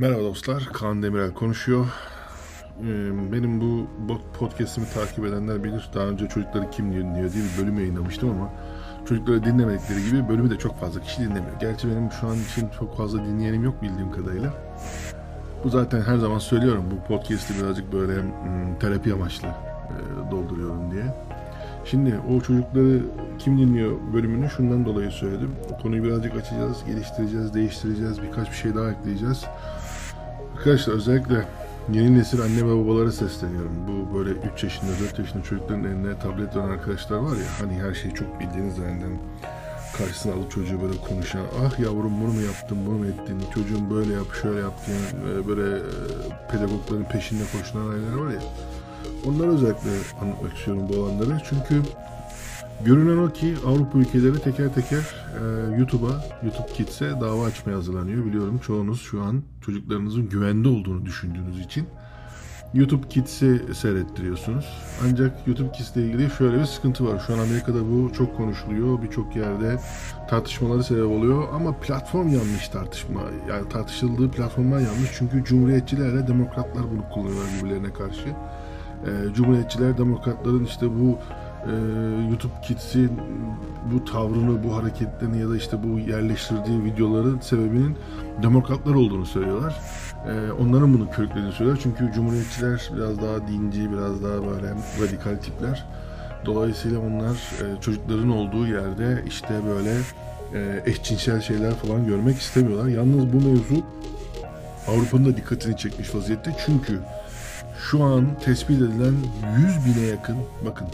Merhaba dostlar, Kaan Demirel konuşuyor. Ee, Benim bu podcast'imi takip edenler bilir. Daha önce çocukları kim dinliyor diye bir bölüm yayınlamıştım ama çocukları dinlemedikleri gibi bölümü de çok fazla kişi dinlemiyor. Gerçi benim şu an için çok fazla dinleyenim yok bildiğim kadarıyla. Bu zaten her zaman söylüyorum bu podcast'i birazcık böyle hmm, terapi amaçlı e, dolduruyorum diye. Şimdi o çocukları kim dinliyor bölümünü şundan dolayı söyledim. O konuyu birazcık açacağız, geliştireceğiz, değiştireceğiz, birkaç bir şey daha ekleyeceğiz. Arkadaşlar özellikle yeni nesil anne ve babalara sesleniyorum. Bu böyle 3 yaşında, 4 yaşında çocukların eline tablet veren arkadaşlar var ya hani her şeyi çok bildiğiniz zanneden karşısına alıp çocuğu böyle konuşan ah yavrum bunu mu yaptın bunu mu ettin? Çocuğum böyle yap şöyle yap diye e, böyle e, pedagogların peşinde koşulan aileler var ya. Onları özellikle anlatmak istiyorum bu olanları. Çünkü Görünen o ki Avrupa ülkeleri teker teker e, YouTube'a, YouTube Kids'e dava açmaya hazırlanıyor. Biliyorum çoğunuz şu an çocuklarınızın güvende olduğunu düşündüğünüz için YouTube Kids'i seyrettiriyorsunuz. Ancak YouTube Kids ile ilgili şöyle bir sıkıntı var. Şu an Amerika'da bu çok konuşuluyor. Birçok yerde tartışmaları sebep oluyor. Ama platform yanlış tartışma. Yani tartışıldığı platformlar yanlış. Çünkü cumhuriyetçilerle demokratlar bunu kullanıyorlar birbirlerine karşı. E, cumhuriyetçiler demokratların işte bu e, YouTube Kids'in bu tavrını, bu hareketlerini ya da işte bu yerleştirdiği videoların sebebinin demokratlar olduğunu söylüyorlar. E, onların bunu körüklediğini söylüyorlar. Çünkü cumhuriyetçiler biraz daha dinci, biraz daha böyle radikal tipler. Dolayısıyla onlar e, çocukların olduğu yerde işte böyle e, eşcinsel şeyler falan görmek istemiyorlar. Yalnız bu mevzu Avrupa'nın da dikkatini çekmiş vaziyette. Çünkü şu an tespit edilen 100 bine yakın, bakın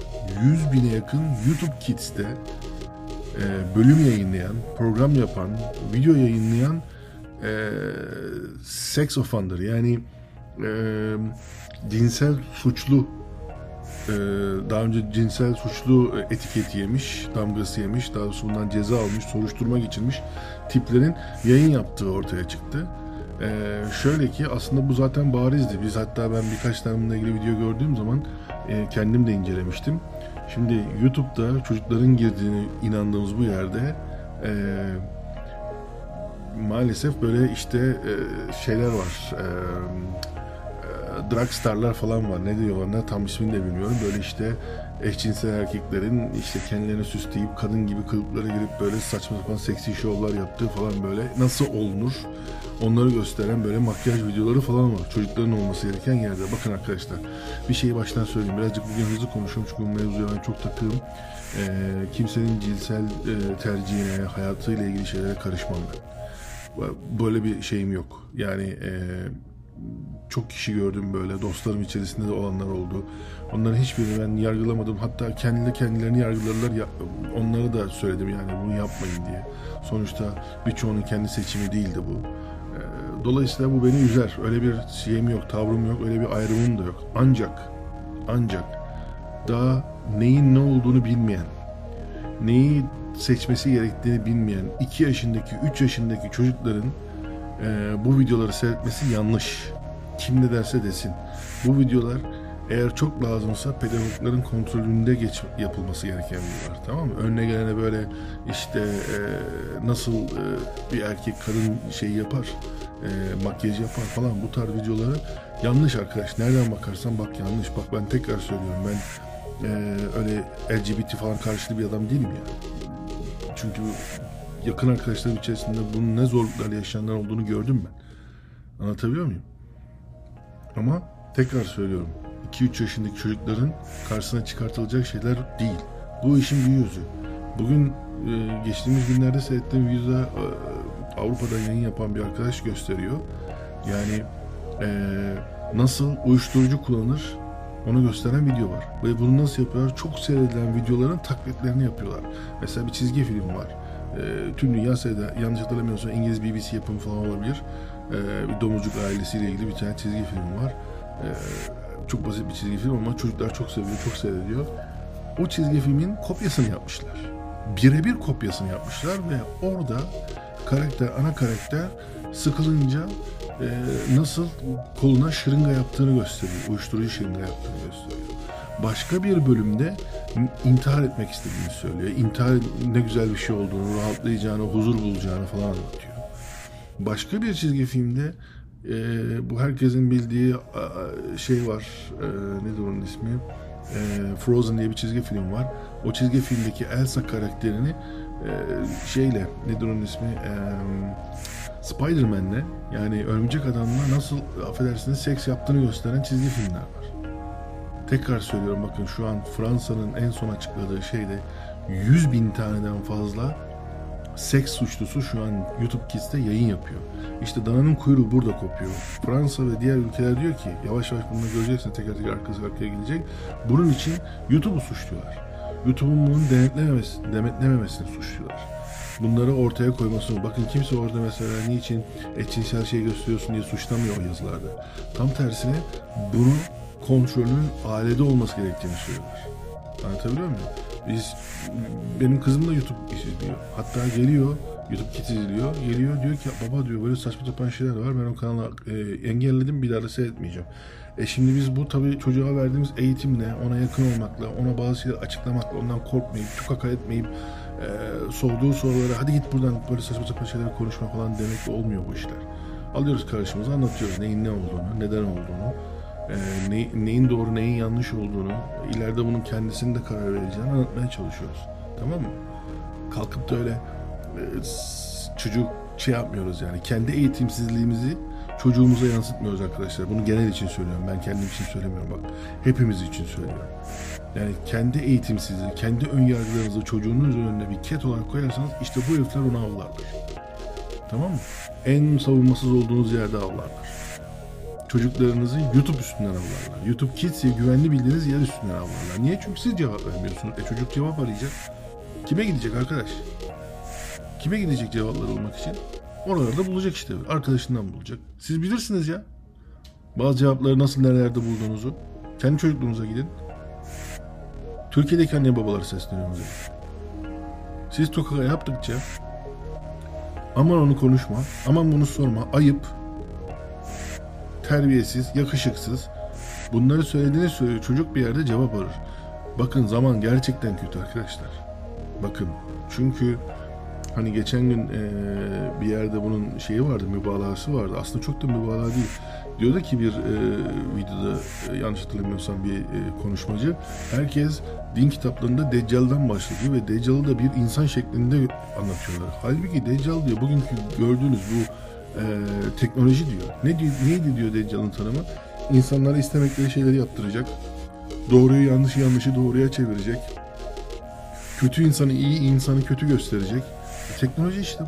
100 bine yakın YouTube Kids'te e, bölüm yayınlayan, program yapan, video yayınlayan e, sex offender yani e, cinsel suçlu e, daha önce cinsel suçlu etiketi yemiş, damgası yemiş, daha sonra bundan ceza almış, soruşturma geçirmiş tiplerin yayın yaptığı ortaya çıktı. Ee, şöyle ki aslında bu zaten barizdi. Biz hatta ben birkaç tane bununla ilgili video gördüğüm zaman e, kendim de incelemiştim. Şimdi YouTube'da çocukların girdiğini inandığımız bu yerde e, maalesef böyle işte e, şeyler var. E, e, dragstarlar falan var. Ne diyorlar ne tam ismini de bilmiyorum. Böyle işte eşcinsel erkeklerin işte kendilerini süsleyip kadın gibi kılıklara girip böyle saçma sapan seksi şovlar yaptığı falan böyle nasıl olunur onları gösteren böyle makyaj videoları falan var. Çocukların olması gereken yerde. Bakın arkadaşlar bir şeyi baştan söyleyeyim. Birazcık bugün hızlı konuşuyorum çünkü bu mevzuya ben çok takığım. Ee, kimsenin cinsel e, tercihine, hayatıyla ilgili şeylere karışmam ben. Böyle bir şeyim yok. Yani e, çok kişi gördüm böyle dostlarım içerisinde de olanlar oldu. Onların hiçbirini ben yargılamadım. Hatta kendileri kendilerini yargıladılar. Ya, onlara da söyledim yani bunu yapmayın diye. Sonuçta birçoğunun kendi seçimi değildi bu. Dolayısıyla bu beni üzer. Öyle bir şeyim yok, tavrım yok, öyle bir ayrımım da yok. Ancak, ancak daha neyin ne olduğunu bilmeyen, neyi seçmesi gerektiğini bilmeyen 2 yaşındaki, 3 yaşındaki çocukların e, bu videoları seyretmesi yanlış. Kim ne derse desin. Bu videolar eğer çok lazımsa pedagogların kontrolünde geç yapılması gereken videolar. Tamam mı? Önüne gelene böyle işte e, nasıl e, bir erkek kadın şey yapar, e, makyaj yapar falan bu tarz videoları yanlış arkadaş. Nereden bakarsan bak yanlış. Bak ben tekrar söylüyorum ben e, öyle LGBT falan karşıtı bir adam değilim ya. Çünkü yakın arkadaşlarım içerisinde bunun ne zorluklar yaşayanlar olduğunu gördüm ben. Anlatabiliyor muyum? Ama tekrar söylüyorum. 2-3 yaşındaki çocukların karşısına çıkartılacak şeyler değil. Bu işin bir yüzü. Bugün e, geçtiğimiz günlerde seyrettiğim videoda e, Avrupa'da yayın yapan bir arkadaş gösteriyor. Yani e, nasıl uyuşturucu kullanır onu gösteren video var. Ve bunu nasıl yapıyorlar? Çok seyredilen videoların taklitlerini yapıyorlar. Mesela bir çizgi film var. E, tüm dünya seyreder. Yanlış hatırlamıyorsam İngiliz BBC yapımı falan olabilir. E, bir domuzcuk ailesiyle ilgili bir tane çizgi film var. E, çok basit bir çizgi film ama çocuklar çok seviyor, çok seyrediyor. O çizgi filmin kopyasını yapmışlar. Birebir kopyasını yapmışlar ve orada karakter, ana karakter sıkılınca e, nasıl koluna şırınga yaptığını gösteriyor. Uyuşturucu şırınga yaptığını gösteriyor. Başka bir bölümde intihar etmek istediğini söylüyor. İntihar ne güzel bir şey olduğunu, rahatlayacağını, huzur bulacağını falan anlatıyor. Başka bir çizgi filmde e, bu herkesin bildiği a, şey var. E, nedir onun ismi? E, Frozen diye bir çizgi film var. O çizgi filmdeki Elsa karakterini e, şeyle nedir onun ismi? E, Spider-Man'le yani Örümcek Adam'la nasıl affedersiniz seks yaptığını gösteren çizgi filmler var. Tekrar söylüyorum bakın şu an Fransa'nın en son açıkladığı şeyde 100 bin taneden fazla seks suçlusu şu an YouTube Kids'te yayın yapıyor. İşte dananın kuyruğu burada kopuyor. Fransa ve diğer ülkeler diyor ki yavaş yavaş bunu göreceksin teker teker arkası arkaya gelecek. Bunun için YouTube'u suçluyorlar. YouTube'un bunu denetlememesi, denetlememesini suçluyorlar. Bunları ortaya koymasını. Bakın kimse orada mesela niçin eşcinsel şey gösteriyorsun diye suçlamıyor o yazılarda. Tam tersine bunu kontrolünün ailede olması gerektiğini söylüyorlar. Anlatabiliyor muyum? Biz, benim kızım da YouTube izliyor. Hatta geliyor, YouTube Kids izliyor. Geliyor diyor ki baba diyor böyle saçma sapan şeyler var. Ben o kanalı e, engelledim bir daha da seyretmeyeceğim. E şimdi biz bu tabii çocuğa verdiğimiz eğitimle, ona yakın olmakla, ona bazı şeyleri açıklamakla, ondan korkmayıp, tukaka etmeyip, e, sorduğu sorulara hadi git buradan böyle saçma sapan şeyler konuşma falan demekle olmuyor bu işler. Alıyoruz karşımıza anlatıyoruz neyin ne olduğunu, neden olduğunu e, ne, neyin doğru neyin yanlış olduğunu ileride bunun kendisinin de karar vereceğini anlatmaya çalışıyoruz. Tamam mı? Kalkıp da öyle çocuk şey yapmıyoruz yani. Kendi eğitimsizliğimizi çocuğumuza yansıtmıyoruz arkadaşlar. Bunu genel için söylüyorum. Ben kendim için söylemiyorum bak. Hepimiz için söylüyorum. Yani kendi eğitimsizliği, kendi ön yargılarınızı çocuğunuz önüne bir ket olarak koyarsanız işte bu herifler onu avlarlar. Tamam mı? En savunmasız olduğunuz yerde avlarlar çocuklarınızı YouTube üstünden avlarlar. YouTube Kids'e güvenli bildiğiniz yer üstünden avlarlar. Niye? Çünkü siz cevap vermiyorsunuz. E çocuk cevap arayacak. Kime gidecek arkadaş? Kime gidecek cevaplar olmak için? Oralarda bulacak işte. Arkadaşından bulacak. Siz bilirsiniz ya. Bazı cevapları nasıl nerelerde bulduğunuzu. Kendi çocukluğunuza gidin. Türkiye'deki anne babaları sesleniyorum. Siz tokaga yaptıkça aman onu konuşma, aman bunu sorma, ayıp, terbiyesiz, yakışıksız. Bunları söylediğini söylüyor. Çocuk bir yerde cevap arır. Bakın zaman gerçekten kötü arkadaşlar. Bakın çünkü hani geçen gün e, bir yerde bunun şeyi vardı, mübalağası vardı. Aslında çok da mübalağa değil. Diyordu ki bir e, videoda e, yanlış hatırlamıyorsam bir e, konuşmacı herkes din kitaplarında Deccal'dan başlıyor ve Deccal'ı da bir insan şeklinde anlatıyorlar. Halbuki Deccal diyor bugünkü gördüğünüz bu e, teknoloji diyor. Ne diyor, neydi diyor Deccal'ın tanımı? İnsanlara istemekleri şeyleri yaptıracak. Doğruyu yanlışı yanlışı doğruya çevirecek. Kötü insanı iyi, insanı kötü gösterecek. Teknoloji işte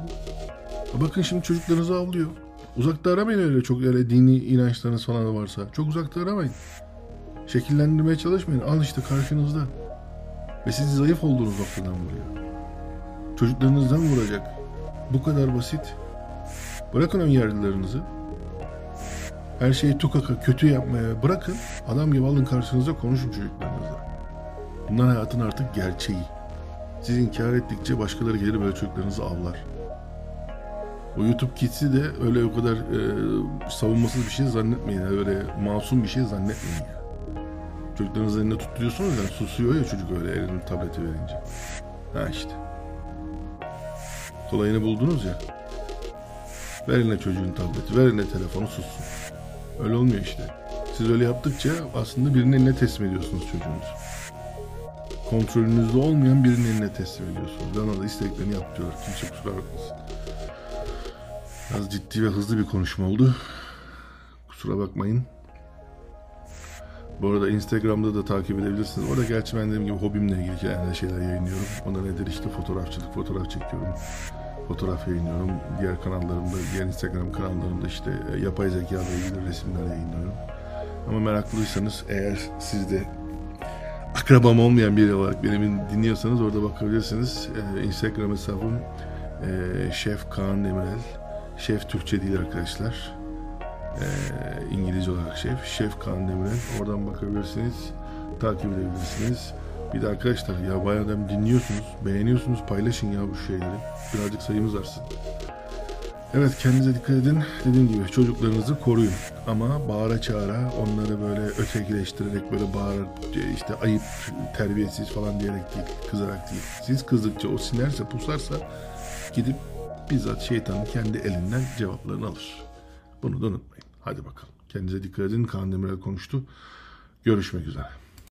bu. Bakın şimdi çocuklarınızı avlıyor. Uzakta aramayın öyle çok öyle dini inançlarınız falan varsa. Çok uzakta aramayın. Şekillendirmeye çalışmayın. Al işte karşınızda. Ve siz zayıf olduğunuz noktadan vuruyor. Çocuklarınızdan vuracak. Bu kadar basit. Bırakın ön yargılarınızı. Her şeyi tukaka kötü yapmaya bırakın. Adam gibi alın karşınıza konuşun çocuklarınızla. Bunlar hayatın artık gerçeği. Siz inkar ettikçe başkaları gelir böyle çocuklarınızı avlar. O YouTube Kids'i de öyle o kadar e, savunmasız bir şey zannetmeyin. Yani öyle masum bir şey zannetmeyin. Yani. Çocuklarınızı elinde tutturuyorsunuz yani susuyor ya çocuk öyle elinin tableti verince. Ha işte. Kolayını buldunuz ya. Ver eline çocuğun tableti, ver eline telefonu sussun. Öyle olmuyor işte. Siz öyle yaptıkça aslında birinin eline teslim ediyorsunuz çocuğunuzu. Kontrolünüzde olmayan birinin eline teslim ediyorsunuz. Bana da isteklerini yap diyor. Kimse kusura bakmasın. Biraz ciddi ve hızlı bir konuşma oldu. Kusura bakmayın. Bu arada Instagram'da da takip edebilirsiniz. Orada gerçi ben dediğim gibi hobimle ilgili yani şeyler yayınlıyorum. Onda nedir işte fotoğrafçılık, fotoğraf çekiyorum fotoğraf yayınlıyorum. Diğer kanallarımda, diğer Instagram kanallarımda işte e, yapay zeka ile ilgili resimler yayınlıyorum. Ama meraklıysanız eğer siz de akrabam olmayan biri olarak beni dinliyorsanız orada bakabilirsiniz. Ee, Instagram hesabım e, Şef Kaan Demirel. Şef Türkçe değil arkadaşlar. Ee, İngilizce olarak şef. Şef Kaan Demirel. Oradan bakabilirsiniz. Takip edebilirsiniz. Bir de arkadaşlar ya bayağı dinliyorsunuz, beğeniyorsunuz, paylaşın ya bu şeyleri. Birazcık sayımız artsın. Evet kendinize dikkat edin. Dediğim gibi çocuklarınızı koruyun. Ama bağıra çağıra onları böyle ötekileştirerek böyle bağıra işte ayıp, terbiyesiz falan diyerek değil, kızarak değil. Siz kızdıkça o sinerse, pusarsa gidip bizzat şeytanın kendi elinden cevaplarını alır. Bunu da unutmayın. Hadi bakalım. Kendinize dikkat edin. Kaan Demirel konuştu. Görüşmek üzere.